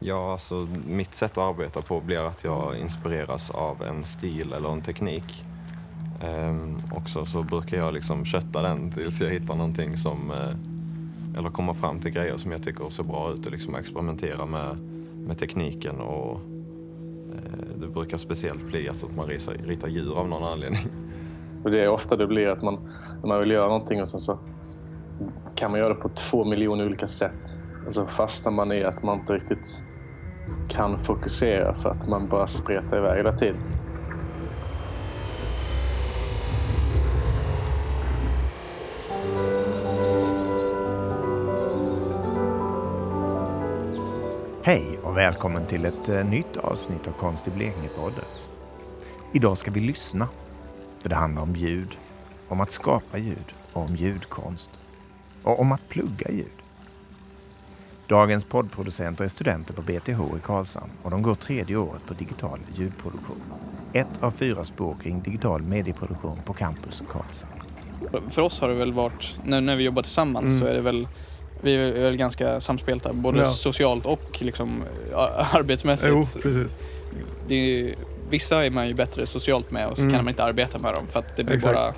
Ja, alltså mitt sätt att arbeta på blir att jag inspireras av en stil eller en teknik. Ehm, också så brukar jag liksom kötta den tills jag hittar någonting som, eh, eller kommer fram till grejer som jag tycker ser bra ut och liksom experimentera med, med tekniken och eh, det brukar speciellt bli att man ritar, ritar djur av någon anledning. Och det är ofta det blir att man, när man vill göra någonting och sen så kan man göra det på två miljoner olika sätt. Och så fastnar man i att man inte riktigt kan fokusera för att man bara spretar iväg hela tiden. Hej och välkommen till ett eh, nytt avsnitt av Konst i Blekinge-podden. Idag ska vi lyssna, för det handlar om ljud, om att skapa ljud och om ljudkonst. Och om att plugga ljud. Dagens poddproducenter är studenter på BTH i Karlshamn och de går tredje året på digital ljudproduktion. Ett av fyra spår kring digital medieproduktion på campus Karlshamn. För oss har det väl varit, när, när vi jobbar tillsammans Mm. så är det väl vi är väl ganska samspelta både Ja. socialt och liksom arbetsmässigt. Jo, precis. det är, vissa är man ju bättre socialt med och så Mm. kan man inte arbeta med dem för att det blir Exakt. bara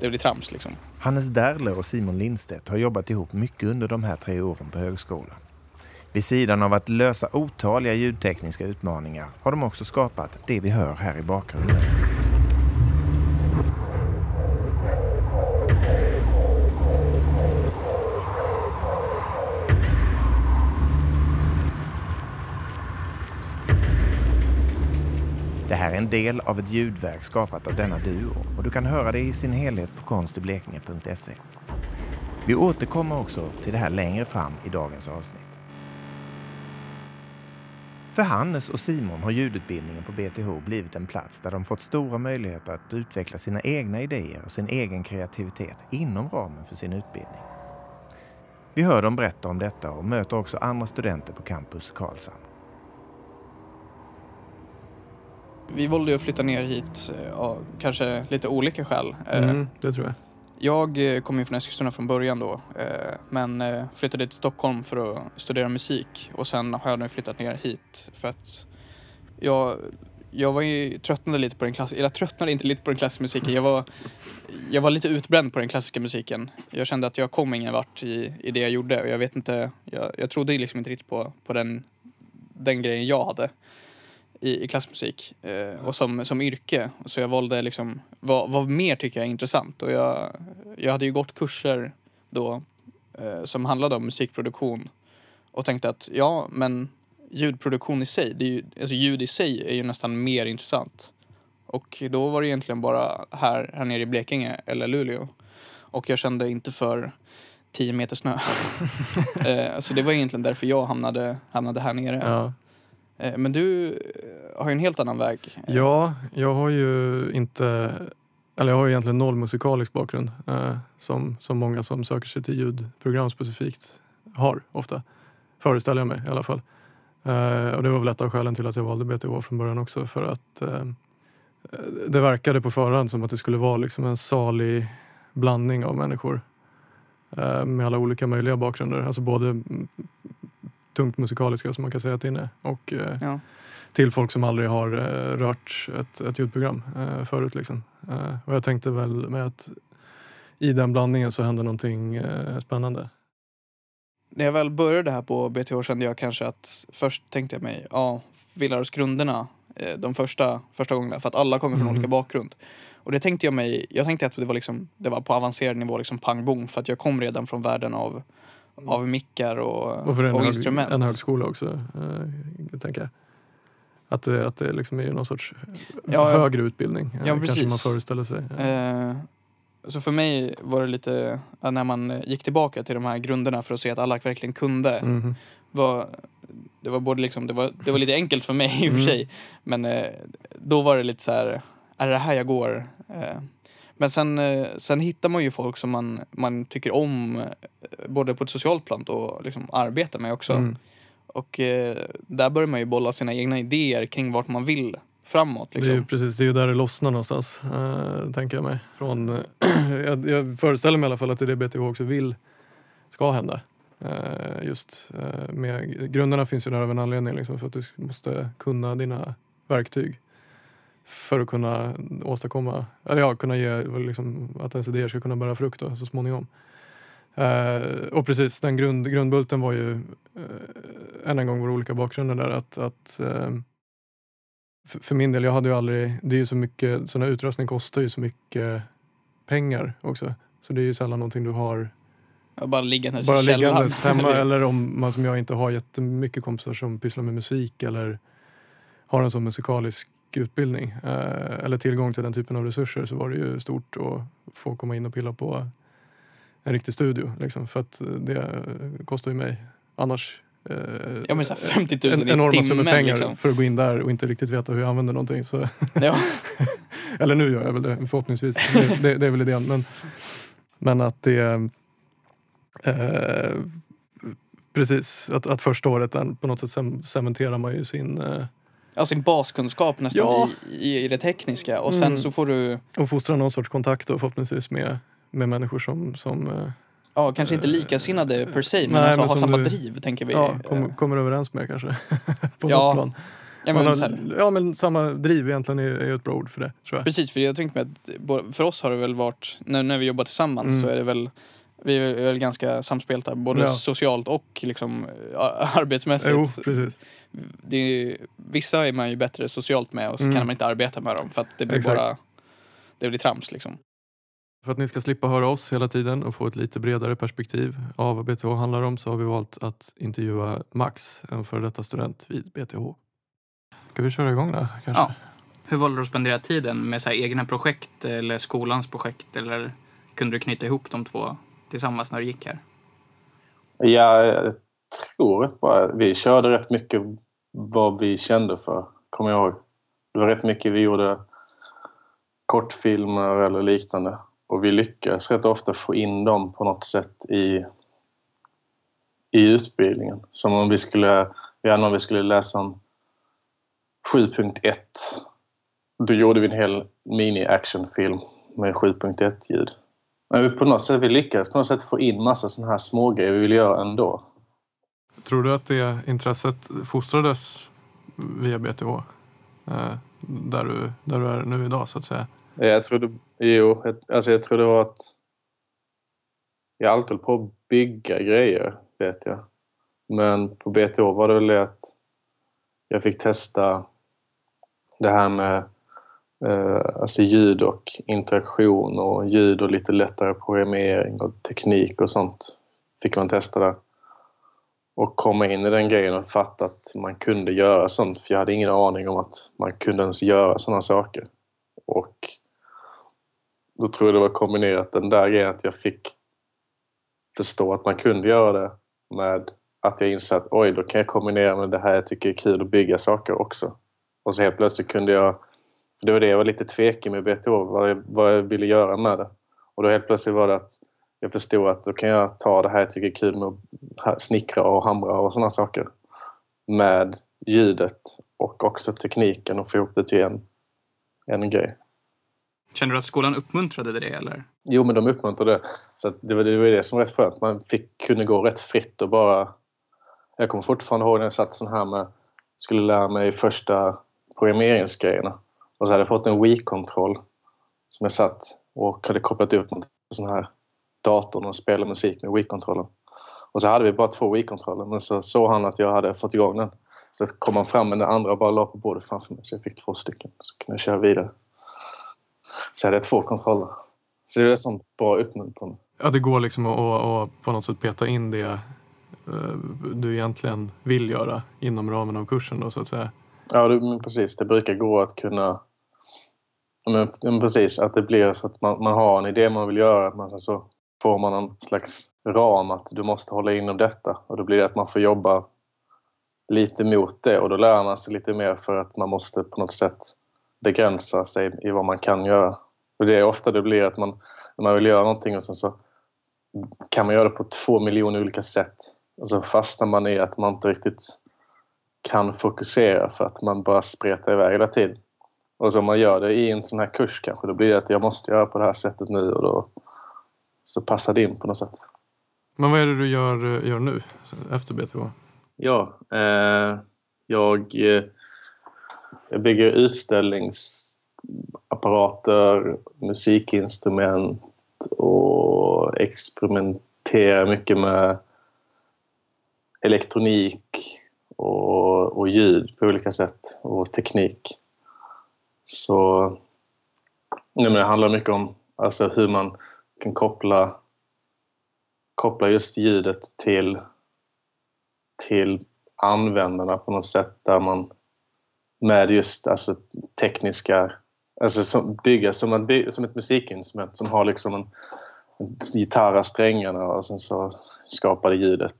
det blir trams liksom. Hannes Derler och Simon Lindstedt har jobbat ihop mycket under de här tre åren på högskolan. Vid sidan av att lösa otaliga ljudtekniska utmaningar har de också skapat det vi hör här i bakgrunden. En del av ett ljudverk skapat av denna duo och du kan höra det i sin helhet på konstiblekinge.se. Vi återkommer också till det här längre fram i dagens avsnitt. För Hannes och Simon har ljudutbildningen på BTH blivit en plats där de fått stora möjligheter att utveckla sina egna idéer och sin egen kreativitet inom ramen för sin utbildning. Vi hör dem berätta om detta och möter också andra studenter på campus Karlshamn. Vi valde ju att flytta ner hit eh, av kanske lite olika skäl. Eh, Mm, det tror jag. Jag eh, kom ju från Eskilstuna från början då men flyttade till Stockholm för att studera musik och sen har jag nu flyttat ner hit för att jag, jag var ju, tröttnade lite på den klassiska, eller tröttnade inte lite på den klassiska musiken. Jag var, jag var lite utbränd på den klassiska musiken. Jag kände att jag kom ingen vart i, i det jag gjorde och jag vet inte, jag, jag trodde liksom inte riktigt på, på den, den grejen jag hade i, i klassmusik eh, och som, som yrke. Så jag valde liksom, vad, vad mer tycker jag är intressant? Och jag, jag hade ju gått kurser då eh, som handlade om musikproduktion och tänkte att ja, men ljudproduktion i sig, det är ju, alltså ljud i sig är ju nästan mer intressant. Och då var det egentligen bara här, här nere i Blekinge eller Luleå. Och jag kände inte för 10 meter snö. eh, så det var egentligen därför jag hamnade, hamnade här nere. Ja. Eh, men du eh, har ju en helt annan väg. Ja, jag har ju inte, eller jag har ju egentligen noll musikalisk bakgrund eh, som, som många som söker sig till ljudprogram specifikt har ofta. Föreställer jag mig i alla fall. Eh, och det var väl ett av skälen till att jag valde BTH från början också för att eh, eh, det verkade på förhand som att det skulle vara liksom en salig blandning av människor med alla olika möjliga bakgrunder. Alltså både tungt musikaliska som man kan säga att det är inne och eh, Ja. till folk som aldrig har eh, rört ett, ett ljudprogram eh, förut. Liksom. Eh, och jag tänkte väl med att i den blandningen så hände någonting spännande. När jag väl började här på BTH kände jag kanske att först tänkte jag mig, ja, vi lär oss grunderna de första, första gångerna för att alla kommer från Mhm. olika bakgrund. Och det tänkte jag mig, jag tänkte att det var liksom, det var på avancerad nivå liksom pang bom för att jag kom redan från världen av, av mickar och, Och för en, hög, instrument. en högskola också, eh, tänker jag. Att det, att det liksom är någon sorts Ja, högre utbildning, eh, ja, kanske precis. man föreställer sig. Eh, så för mig var det lite, när man eh, gick tillbaka till de här grunderna för att se att alla verkligen kunde, Mhm. var, det var både liksom, det var, det var lite enkelt för mig i och för Mm. sig. Men eh, då var det lite så här, är det här jag går? Eh, men sen, eh, sen hittar man ju folk som man, man tycker om, eh, både på ett socialt plan och liksom arbeta med också. Mm. Och eh, där börjar man ju bolla sina egna idéer kring vart man vill framåt. Det är Liksom. ju precis, det är ju där det lossnar någonstans, eh, tänker jag mig. Från, jag, jag föreställer mig i alla fall att det är det BTH också vill ska hända. Eh, just med, grunderna finns ju där av en anledning liksom, för att du måste kunna dina verktyg för att kunna åstadkomma, eller ja, kunna ge liksom, att ens idéer ska kunna bära frukt då, så småningom. Eh, och precis, den grund, grundbulten var ju eh, än en gång våra olika bakgrunder där. Att, att eh, för, för, min del, jag hade ju aldrig, det är ju så mycket, sån här utrustning kostar ju så mycket pengar också. Så det är ju sällan någonting du har bara liggandes bara liggandes hemma eller om man som jag inte har jättemycket kompisar som pysslar med musik eller har en sån musikalisk utbildning eh, eller tillgång till den typen av resurser så var det ju stort att få komma in och pilla på en riktig studio. Liksom, för att det kostar ju mig annars eh, ja, men så 50 000 en, enorma summor pengar liksom. för att gå in där och inte riktigt veta hur jag använder någonting. Så. Ja. eller nu gör jag väl det förhoppningsvis. Det, det, det är väl idén. Men, men att det eh, Precis, att, att första året på något sätt cementerar man ju sin eh, Ja, sin baskunskap nästan ja. i, i, det tekniska och sen mm. så får du... Och fostra någon sorts kontakt då förhoppningsvis med, med människor som, som eh, Ja, kanske inte likasinnade per se, men, nej, alltså men har samma du, driv tänker vi. Ja, kom, kommer överens med kanske. på ja. något plan. Ja men, har, ja men samma driv egentligen är, är ett bra ord för det. Tror jag. Precis, för jag tänkte mig att för oss har det väl varit, när, när vi jobbar tillsammans mm. så är det väl vi är väl ganska samspelta både ja. socialt och liksom arbetsmässigt. Jo, precis. Det är, vissa är man ju bättre socialt med och så mm. kan man inte arbeta med dem för att det blir Exakt. bara det blir trams liksom. För att ni ska slippa höra oss hela tiden och få ett lite bredare perspektiv av vad BTH handlar om så har vi valt att intervjua Max, en före detta student vid BTH. Ska vi köra igång då kanske? Ja. Hur valde du att spendera tiden med så egna projekt eller skolans projekt eller kunde du knyta ihop de två tillsammans när du gick här? Ja, jag tror bara vi körde rätt mycket vad vi kände för, kommer jag ihåg. Det var rätt mycket vi gjorde kortfilmer eller liknande och vi lyckades rätt ofta få in dem på något sätt i, i utbildningen. Som om vi skulle, gärna om vi skulle läsa om 7.1 då gjorde vi en hel mini-actionfilm med 7.1-ljud. Men på något sätt, vi lyckades på något sätt få in massa sådana här smågrejer vi ville göra ändå. Tror du att det intresset fostrades via BTH? Eh, där, du, där du är nu idag så att säga? Jag tror det, jo, alltså jag tror det var att jag alltid höll på att bygga grejer, vet jag. Men på BTH var det väl det att jag fick testa det här med Eh, alltså ljud och interaktion och ljud och lite lättare programmering och teknik och sånt fick man testa där. Och komma in i den grejen och fatta att man kunde göra sånt för jag hade ingen aning om att man kunde ens göra sådana saker. Och då tror jag det var kombinerat den där grejen att jag fick förstå att man kunde göra det med att jag insåg att oj, då kan jag kombinera med det här jag tycker är kul att bygga saker också. Och så helt plötsligt kunde jag det var det jag var lite tvekig med BTH, vad jag, vad jag ville göra med det. Och då helt plötsligt var det att jag förstod att då kan jag ta det här jag tycker är kul med att snickra och hamra och sådana saker med ljudet och också tekniken och få ihop det till en, en grej. Känner du att skolan uppmuntrade det eller? Jo, men de uppmuntrade det. Så det, var, det var det som var rätt skönt. Man fick, kunde gå rätt fritt och bara... Jag kommer fortfarande ihåg när jag satt sån här med... Skulle lära mig första programmeringsgrejerna. Och så hade jag fått en Wii-kontroll som jag satt och hade kopplat upp mot sån här datorn och spelade musik med Wii-kontrollen. Och så hade vi bara två Wii-kontroller men så såg han att jag hade fått igång den. Så kom han fram med den andra och bara la på bordet framför mig så jag fick två stycken. Så kunde jag köra vidare. Så jag hade två kontroller. Så det är sånt bra uppmuntrande. Ja, det går liksom att, att på något sätt peta in det eh, du egentligen vill göra inom ramen av kursen då så att säga. Ja, det, precis. Det brukar gå att kunna men, men precis, att det blir så att man, man har en idé man vill göra men så får man en slags ram att du måste hålla inom detta och då blir det att man får jobba lite mot det och då lär man sig lite mer för att man måste på något sätt begränsa sig i vad man kan göra. Och det är ofta det blir att man, när man vill göra någonting och sen så kan man göra det på två miljoner olika sätt och så fastnar man i att man inte riktigt kan fokusera för att man bara spretar iväg hela tiden. Och så om man gör det i en sån här kurs kanske, då blir det att jag måste göra på det här sättet nu och då så passar det in på något sätt. Men vad är det du gör, gör nu efter BTH? Ja, eh, jag, eh, jag bygger utställningsapparater, musikinstrument och experimenterar mycket med elektronik och, och ljud på olika sätt och teknik. Så nej, men det handlar mycket om alltså, hur man kan koppla, koppla just ljudet till, till användarna på något sätt där man med just alltså, tekniska, alltså som, bygga som, en, som ett musikinstrument som har liksom en, en gitarr strängarna och sen så skapar det ljudet.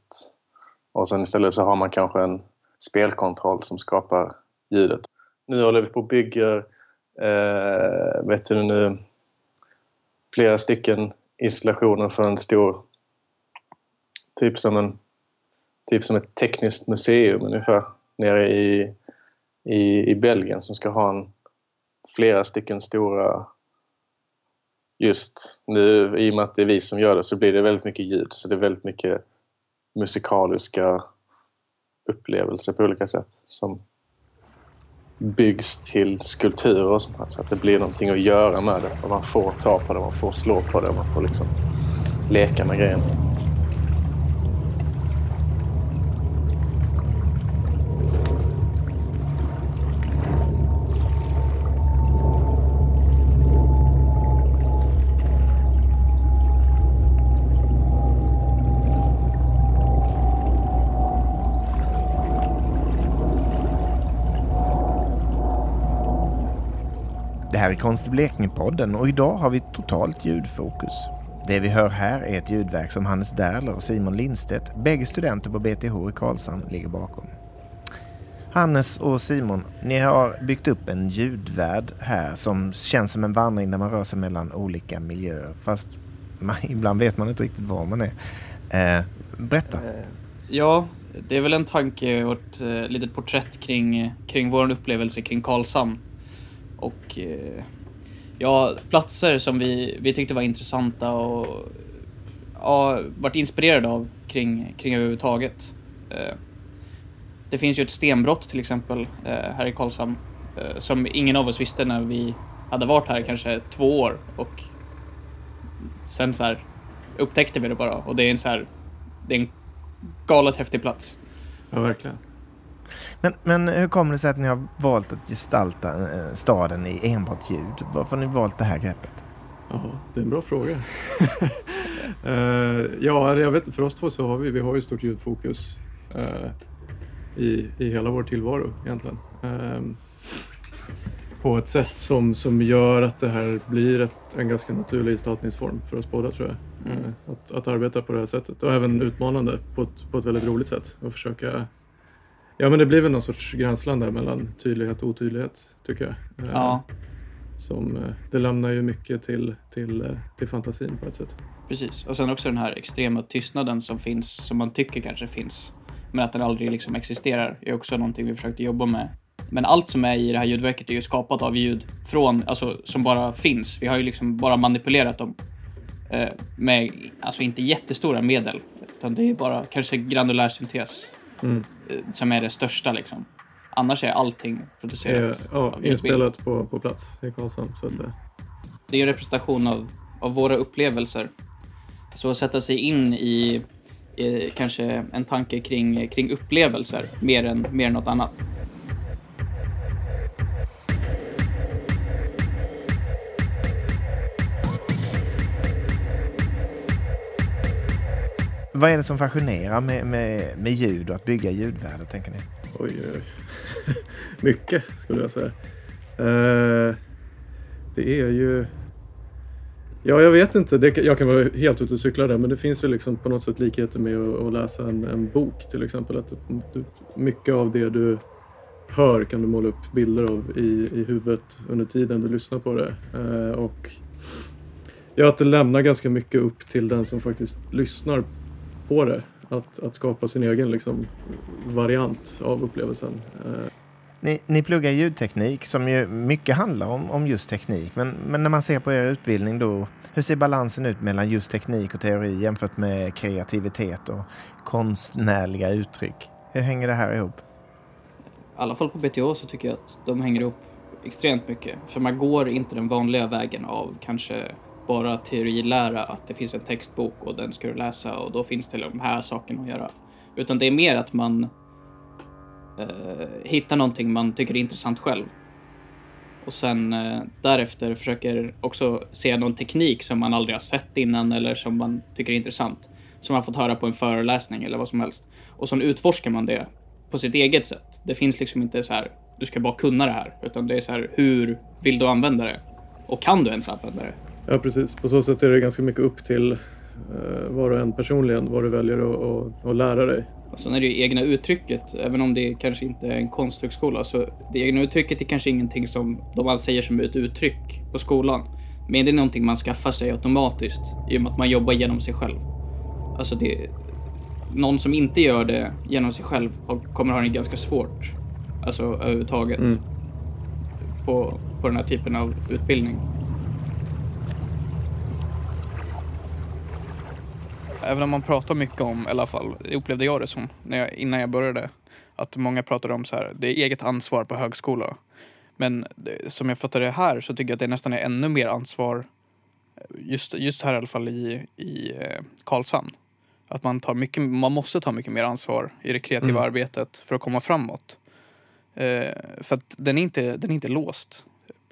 Och sen istället så har man kanske en spelkontroll som skapar ljudet. Nu håller vi på och bygger, eh, vet du nu, flera stycken installationer för en stor, typ som en typ som ett tekniskt museum ungefär nere i, i, i Belgien som ska ha en, flera stycken stora just nu i och med att det är vi som gör det så blir det väldigt mycket ljud så det är väldigt mycket musikaliska upplevelser på olika sätt som byggs till skulpturer och sånt så alltså, att det blir någonting att göra med det och man får ta på det, man får slå på det, man får liksom leka med grejerna. Här är Konst i Blekinge-podden och idag har vi totalt ljudfokus. Det vi hör här är ett ljudverk som Hannes Därler och Simon Lindstedt, bägge studenter på BTH i Karlshamn, ligger bakom. Hannes och Simon, ni har byggt upp en ljudvärld här som känns som en vandring där man rör sig mellan olika miljöer. Fast man, ibland vet man inte riktigt var man är. Eh, berätta. Eh, ja, det är väl en tanke och eh, ett litet porträtt kring, kring vår upplevelse kring Karlshamn. Och eh, ja, platser som vi, vi tyckte var intressanta och ja, varit inspirerade av kring, kring överhuvudtaget. Eh, det finns ju ett stenbrott till exempel eh, här i Karlshamn som ingen av oss visste när vi hade varit här kanske två år och sen så här upptäckte vi det bara och det är en så här, det är en galet häftig plats. Ja, verkligen. Men, men hur kommer det sig att ni har valt att gestalta eh, staden i enbart ljud? Varför har ni valt det här greppet? Ja, det är en bra fråga. uh, ja, jag vet för oss två så har vi, vi har ju stort ljudfokus uh, i, i hela vår tillvaro egentligen. Uh, på ett sätt som, som gör att det här blir ett, en ganska naturlig gestaltningsform för oss båda tror jag. Mm. Att, att arbeta på det här sättet och även utmanande på ett, på ett väldigt roligt sätt och försöka Ja men det blir väl någon sorts gränsland där mellan tydlighet och otydlighet tycker jag. Eh, ja. Som, eh, det lämnar ju mycket till, till, eh, till fantasin på ett sätt. Precis, och sen också den här extrema tystnaden som finns, som man tycker kanske finns, men att den aldrig liksom existerar, är också någonting vi försökte jobba med. Men allt som är i det här ljudverket är ju skapat av ljud från, alltså som bara finns. Vi har ju liksom bara manipulerat dem eh, med, alltså inte jättestora medel, utan det är bara kanske granulär syntes. Mm. Eh, som är det största liksom. Annars är allting producerat. ja, inspelat på, på plats i Karlshamn så att säga. Det är en representation av, av våra upplevelser. Så att sätta sig in i, i kanske en tanke kring, kring upplevelser mer än, mer än något annat. Vad är det som fascinerar med, med, med ljud och att bygga ljudvärden, tänker ni? Oj, oj. Mycket, skulle jag säga. Uh, det är ju... Ja, jag vet inte. Det, jag kan vara helt ute och cykla där, men det finns ju liksom på något sätt likheter med att, att läsa en, en, bok till exempel. Att du, mycket av det du hör kan du måla upp bilder av i, i huvudet under tiden du lyssnar på det. Uh, och ja, att det lämnar ganska mycket upp till den som faktiskt lyssnar på det. Att, att skapa sin egen liksom, variant av upplevelsen. Eh, Ni, ni pluggar ljudteknik som ju mycket handlar om, om just teknik. Men, men när man ser på er utbildning då, hur ser balansen ut mellan just teknik och teori jämfört med kreativitet och konstnärliga uttryck? Hur hänger det här ihop? I alla fall på BTH så tycker jag att de hänger ihop extremt mycket. För man går inte den vanliga vägen av kanske bara teorilära att det finns en textbok och den ska du läsa och då finns det de här sakerna att göra. Utan det är mer att man eh, hittar någonting man tycker är intressant själv. Och sen eh, därefter försöker också se någon teknik som man aldrig har sett innan eller som man tycker är intressant. Som man fått höra på en föreläsning eller vad som helst. Och sen utforskar man det på sitt eget sätt. Det finns liksom inte så här, du ska bara kunna det här. Utan det är så här, hur vill du använda det? Och kan du ens använda det? Ja, precis. På så sätt är det ganska mycket upp till eh, var och en personligen vad du väljer att, att, att lära dig. Och sen är det ju egna uttrycket, även om det kanske inte är en konsthögskola, så det egna uttrycket är kanske ingenting som de säger som ett uttryck på skolan. Men det är någonting man skaffar sig automatiskt i och med att man jobbar genom sig själv. Alltså det, någon som inte gör det genom sig själv kommer ha det ganska svårt. Alltså överhuvudtaget. Mm. På, på den här typen av utbildning. Även om man pratar mycket om, i alla fall upplevde jag det som när jag, innan jag började, att många pratade om så här, det är eget ansvar på högskola. Men det, som jag fattar det här så tycker jag att det nästan är ännu mer ansvar, just, just här i alla fall i, i eh, Karlshamn. Att man, tar mycket, man måste ta mycket mer ansvar i det kreativa Mm. arbetet för att komma framåt. Eh, för att den är, inte, den är inte låst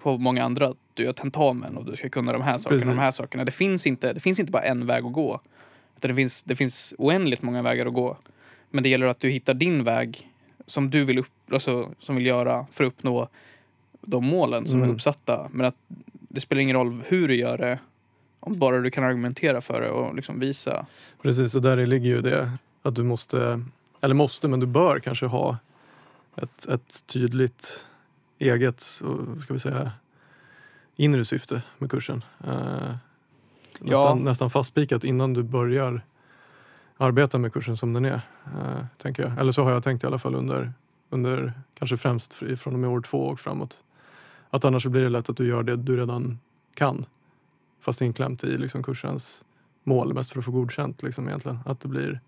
på många andra. Du gör tentamen och du ska kunna de här sakerna, de här sakerna. Det finns, inte, det finns inte bara en väg att gå. Utan det, finns, det finns oändligt många vägar att gå. Men det gäller att du hittar din väg som du vill, upp, alltså, som vill göra för att uppnå de målen som är Mm. uppsatta. Men att det spelar ingen roll hur du gör det om bara du kan argumentera för det och liksom visa. Precis, och där ligger ju det att du måste, eller måste, men du bör kanske ha ett, ett tydligt eget, ska vi säga, inre syfte med kursen. Nästan, Ja. nästan fastspikat innan du börjar arbeta med kursen som den är. Eh, tänker jag. Eller så har jag tänkt i alla fall under, under kanske främst från och med år två och framåt. Att annars blir det lätt att du gör det du redan kan. Fast inklämt i liksom kursens mål, mest för att få godkänt liksom egentligen. Att det blir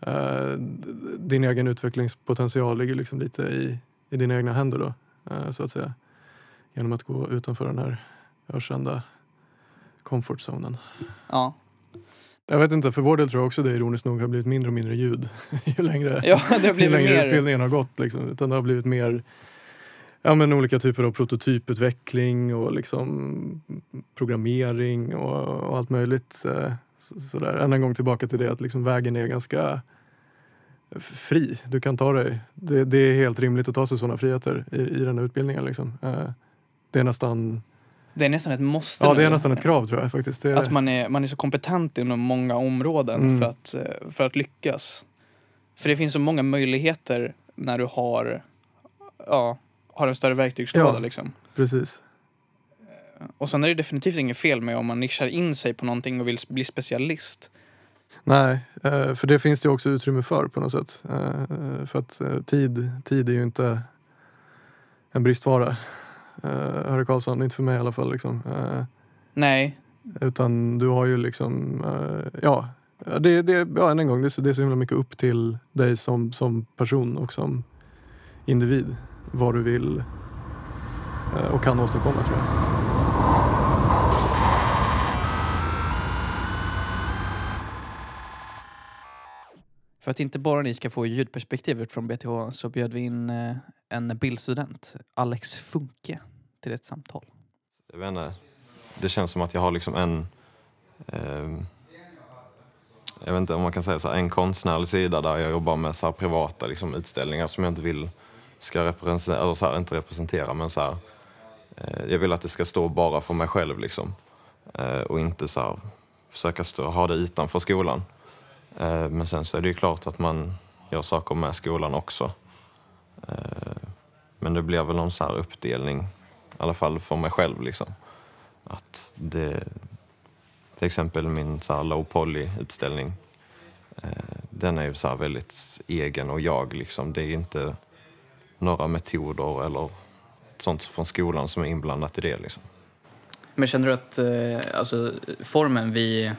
eh, din egen utvecklingspotential ligger liksom lite i, i dina egna händer då, eh, så att säga. Genom att gå utanför den här ökända comfortzonen. Ja, Jag vet inte, för vår del tror jag också det ironiskt nog har blivit mindre och mindre ljud ju längre, ja det har ju längre mer. utbildningen har gått. Liksom. Utan det har blivit mer ja, men olika typer av prototyputveckling och liksom programmering och, och allt möjligt. Eh, så, sådär. Än en gång tillbaka till det att liksom vägen är ganska fri. Du kan ta dig, det, det är helt rimligt att ta sig sådana friheter i, i den här utbildningen. Liksom. Eh, det är nästan, Det är nästan ett måste ja, det är nästan ett krav tror jag faktiskt. Det Att man är, man är så kompetent inom många områden Mm. för, att, eh, för att lyckas. För det finns så många möjligheter när du har, ja, har en större verktygslåda. Ja. Liksom. Precis. Och sen är det definitivt inget fel med om man nischar in sig på någonting och vill bli specialist. Nej, eh, för det finns det ju också utrymme för på något sätt. Eh, För att eh, tid, tid är ju inte en bristvara. Eh, Hörru Karlsson, inte för mig i alla fall. Liksom. Eh, Nej, Utan du har ju liksom, eh, ja, det, det, ja än en gång, det är, så, det är så himla mycket upp till dig som, som person och som individ. Vad du vill eh, och kan åstadkomma tror jag. För att inte bara ni ska få ljudperspektivet från BTH så bjöd vi in eh, en bildstudent, Alex Funke, till ett samtal. Jag vet inte, det känns som att jag har liksom en... Eh, jag vet inte om man kan säga så här, en konstnärlig sida där jag jobbar med så här privata liksom, utställningar som jag inte vill ska representera, eller så här, inte representera men så här, eh, jag vill att det ska stå bara för mig själv liksom. Eh, och inte så här, försöka stå, ha det utanför skolan. Eh, men sen så är det ju klart att man gör saker med skolan också. Eh, men det blir väl någon så här uppdelning i alla fall för mig själv. Liksom. Att det, till exempel min så här low poly-utställning, eh, den är ju så här väldigt egen och jag. Liksom. Det är inte, några metoder eller sånt från skolan som är inblandat i det. Liksom. Men känner du att alltså, formen vi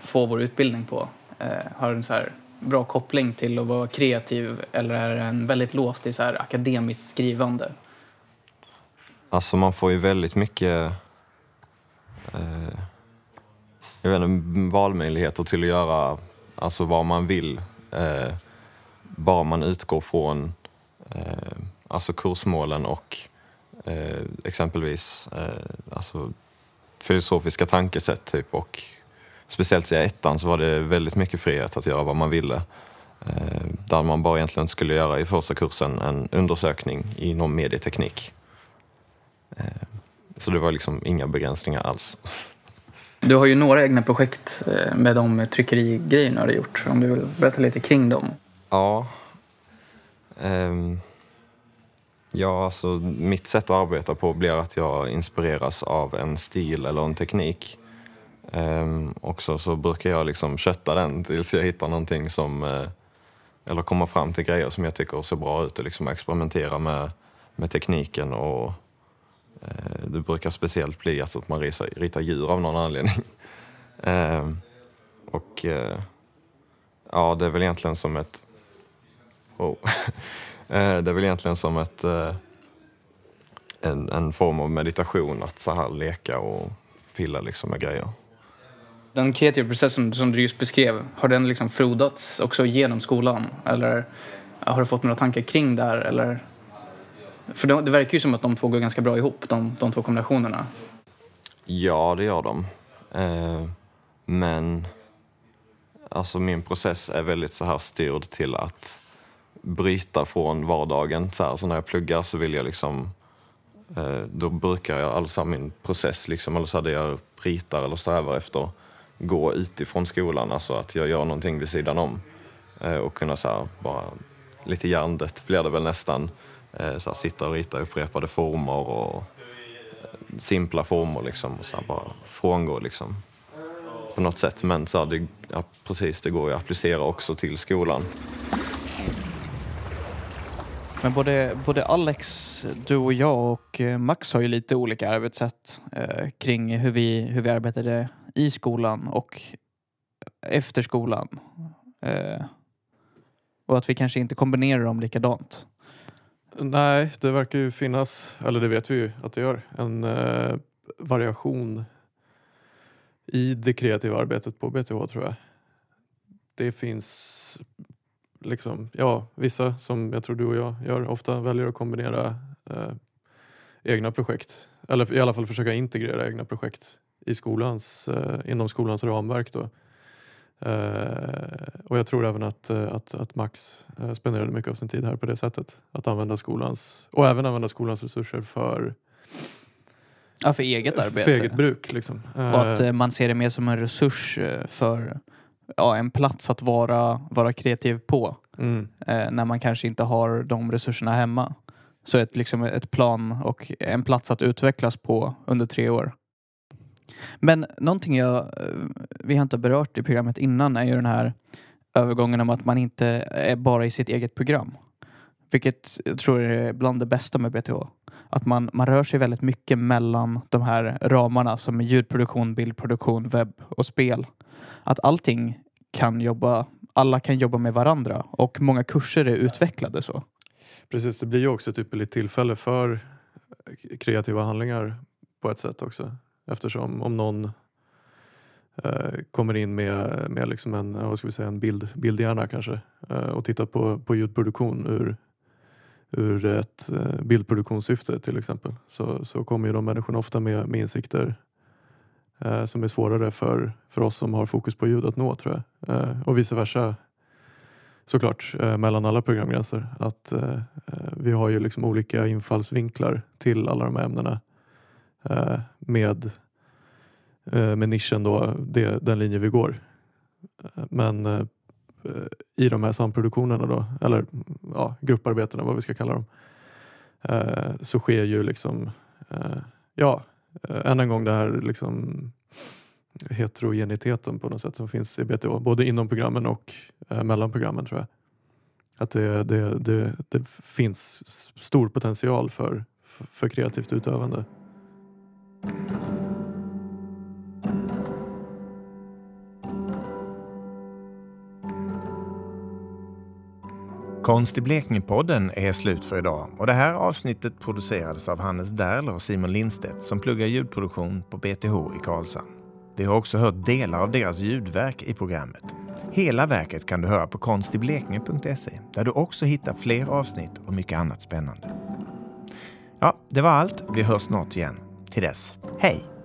får vår utbildning på Eh, har en så här bra koppling till att vara kreativ eller är den väldigt låst i så här akademiskt skrivande? Alltså man får ju väldigt mycket eh, jag vet inte, valmöjligheter till att göra alltså vad man vill. Eh, bara man utgår från eh, alltså kursmålen och eh, exempelvis eh, alltså filosofiska tankesätt. Typ, och speciellt i ettan så var det väldigt mycket frihet att göra vad man ville. Eh, där man bara egentligen skulle göra i första kursen en undersökning inom medieteknik. Eh, så det var liksom inga begränsningar alls. Du har ju några egna projekt eh, med de tryckerigrejerna du har gjort. Om du vill berätta lite kring dem. Ja. Um, ja, alltså mitt sätt att arbeta på blir att jag inspireras av en stil eller en teknik. Ehm, också så brukar jag liksom kötta den tills jag hittar någonting som eh, eller komma fram till grejer som jag tycker ser bra ut och liksom experimentera med, med tekniken och eh, det brukar speciellt bli alltså att man ritar, ritar djur av någon anledning. Ehm, och eh, ja, det är väl egentligen som ett oh. Eh, det är väl egentligen som ett eh, en, en form av meditation att så här leka och pilla liksom med grejer. Den kreativa processen som du just beskrev, har den liksom frodats också genom skolan? Eller har du fått några tankar kring det här? Eller? För det, det verkar ju som att de två går ganska bra ihop, de, de två kombinationerna. Ja, det gör de. Eh, men alltså min process är väldigt så här styrd till att bryta från vardagen. Så, här, så när jag pluggar så vill jag liksom eh, då brukar jag, alltså min process, liksom, eller så här, det jag ritar eller strävar efter, gå utifrån skolan, alltså att jag gör någonting vid sidan om. Eh, och kunna så här, bara, lite hjärndött blir det väl nästan, eh, så här, sitta och rita upprepade former och eh, simpla former liksom, och så här, bara frångå liksom på något sätt. Men så här, det, ja, precis, det går ju att applicera också till skolan. Men både, både Alex, du och jag och Max har ju lite olika arbetssätt eh, kring hur vi, hur vi arbetade i skolan och efter skolan. Eh, och att vi kanske inte kombinerar dem likadant. Nej, det verkar ju finnas, eller det vet vi ju att det gör, en eh, variation i det kreativa arbetet på BTH tror jag. Det finns liksom, ja, vissa som jag tror du och jag gör ofta väljer att kombinera eh, egna projekt. Eller i alla fall försöka integrera egna projekt i skolans, eh, inom skolans ramverk. Då. Eh, och jag tror även att, eh, att, att Max spenderade mycket av sin tid här på det sättet. Att använda skolans, och även använda skolans resurser för Ja, för eget arbete. För eget bruk liksom. Och att man ser det mer som en resurs för ja, en plats att vara, vara kreativ på. Mm. När man kanske inte har de resurserna hemma. Så ett, liksom ett plan och en plats att utvecklas på under tre år. Men någonting jag, eh, vi har inte berört i programmet innan är ju den här övergången om att man inte är bara i sitt eget program. Vilket jag tror är bland det bästa med BTH. Att man, man rör sig väldigt mycket mellan de här ramarna som ljudproduktion, bildproduktion, webb och spel. Att allting kan jobba, alla kan jobba med varandra och många kurser är utvecklade så. Precis, det blir ju också typ ett ypperligt tillfälle för kreativa handlingar på ett sätt också. Eftersom om någon eh, kommer in med, med liksom en, eh, vad ska vi säga, en bild, bildhjärna kanske eh, och tittar på, på ljudproduktion ur, ur ett eh, bildproduktionssyfte till exempel så, så kommer ju de människorna ofta med, med insikter eh, som är svårare för, för oss som har fokus på ljud att nå tror jag. Eh, och vice versa såklart eh, mellan alla programgränser. Att eh, eh vi har ju liksom olika infallsvinklar till alla de här ämnena Eh, med, eh, med nischen då, det, den linje vi går. Eh, men i de här samproduktionerna då, eller ja, grupparbetena vad vi ska kalla dem, så sker ju liksom, ja, än en gång det här liksom heterogeniteten på något sätt som finns i BTH, både inom programmen och mellan programmen tror jag. Att det, det, det, det finns stor potential för, för, för kreativt utövande. Konst i Blekinge-podden är slut för idag och det här avsnittet producerades av Hannes Derler och Simon Lindstedt som pluggar ljudproduktion på BTH i Karlshamn. Vi har också hört delar av deras ljudverk i programmet. Hela verket kan du höra på konstiblekinge.se där du också hittar fler avsnitt och mycket annat spännande. Ja, det var allt. Vi hörs snart igen. Till dess, hej!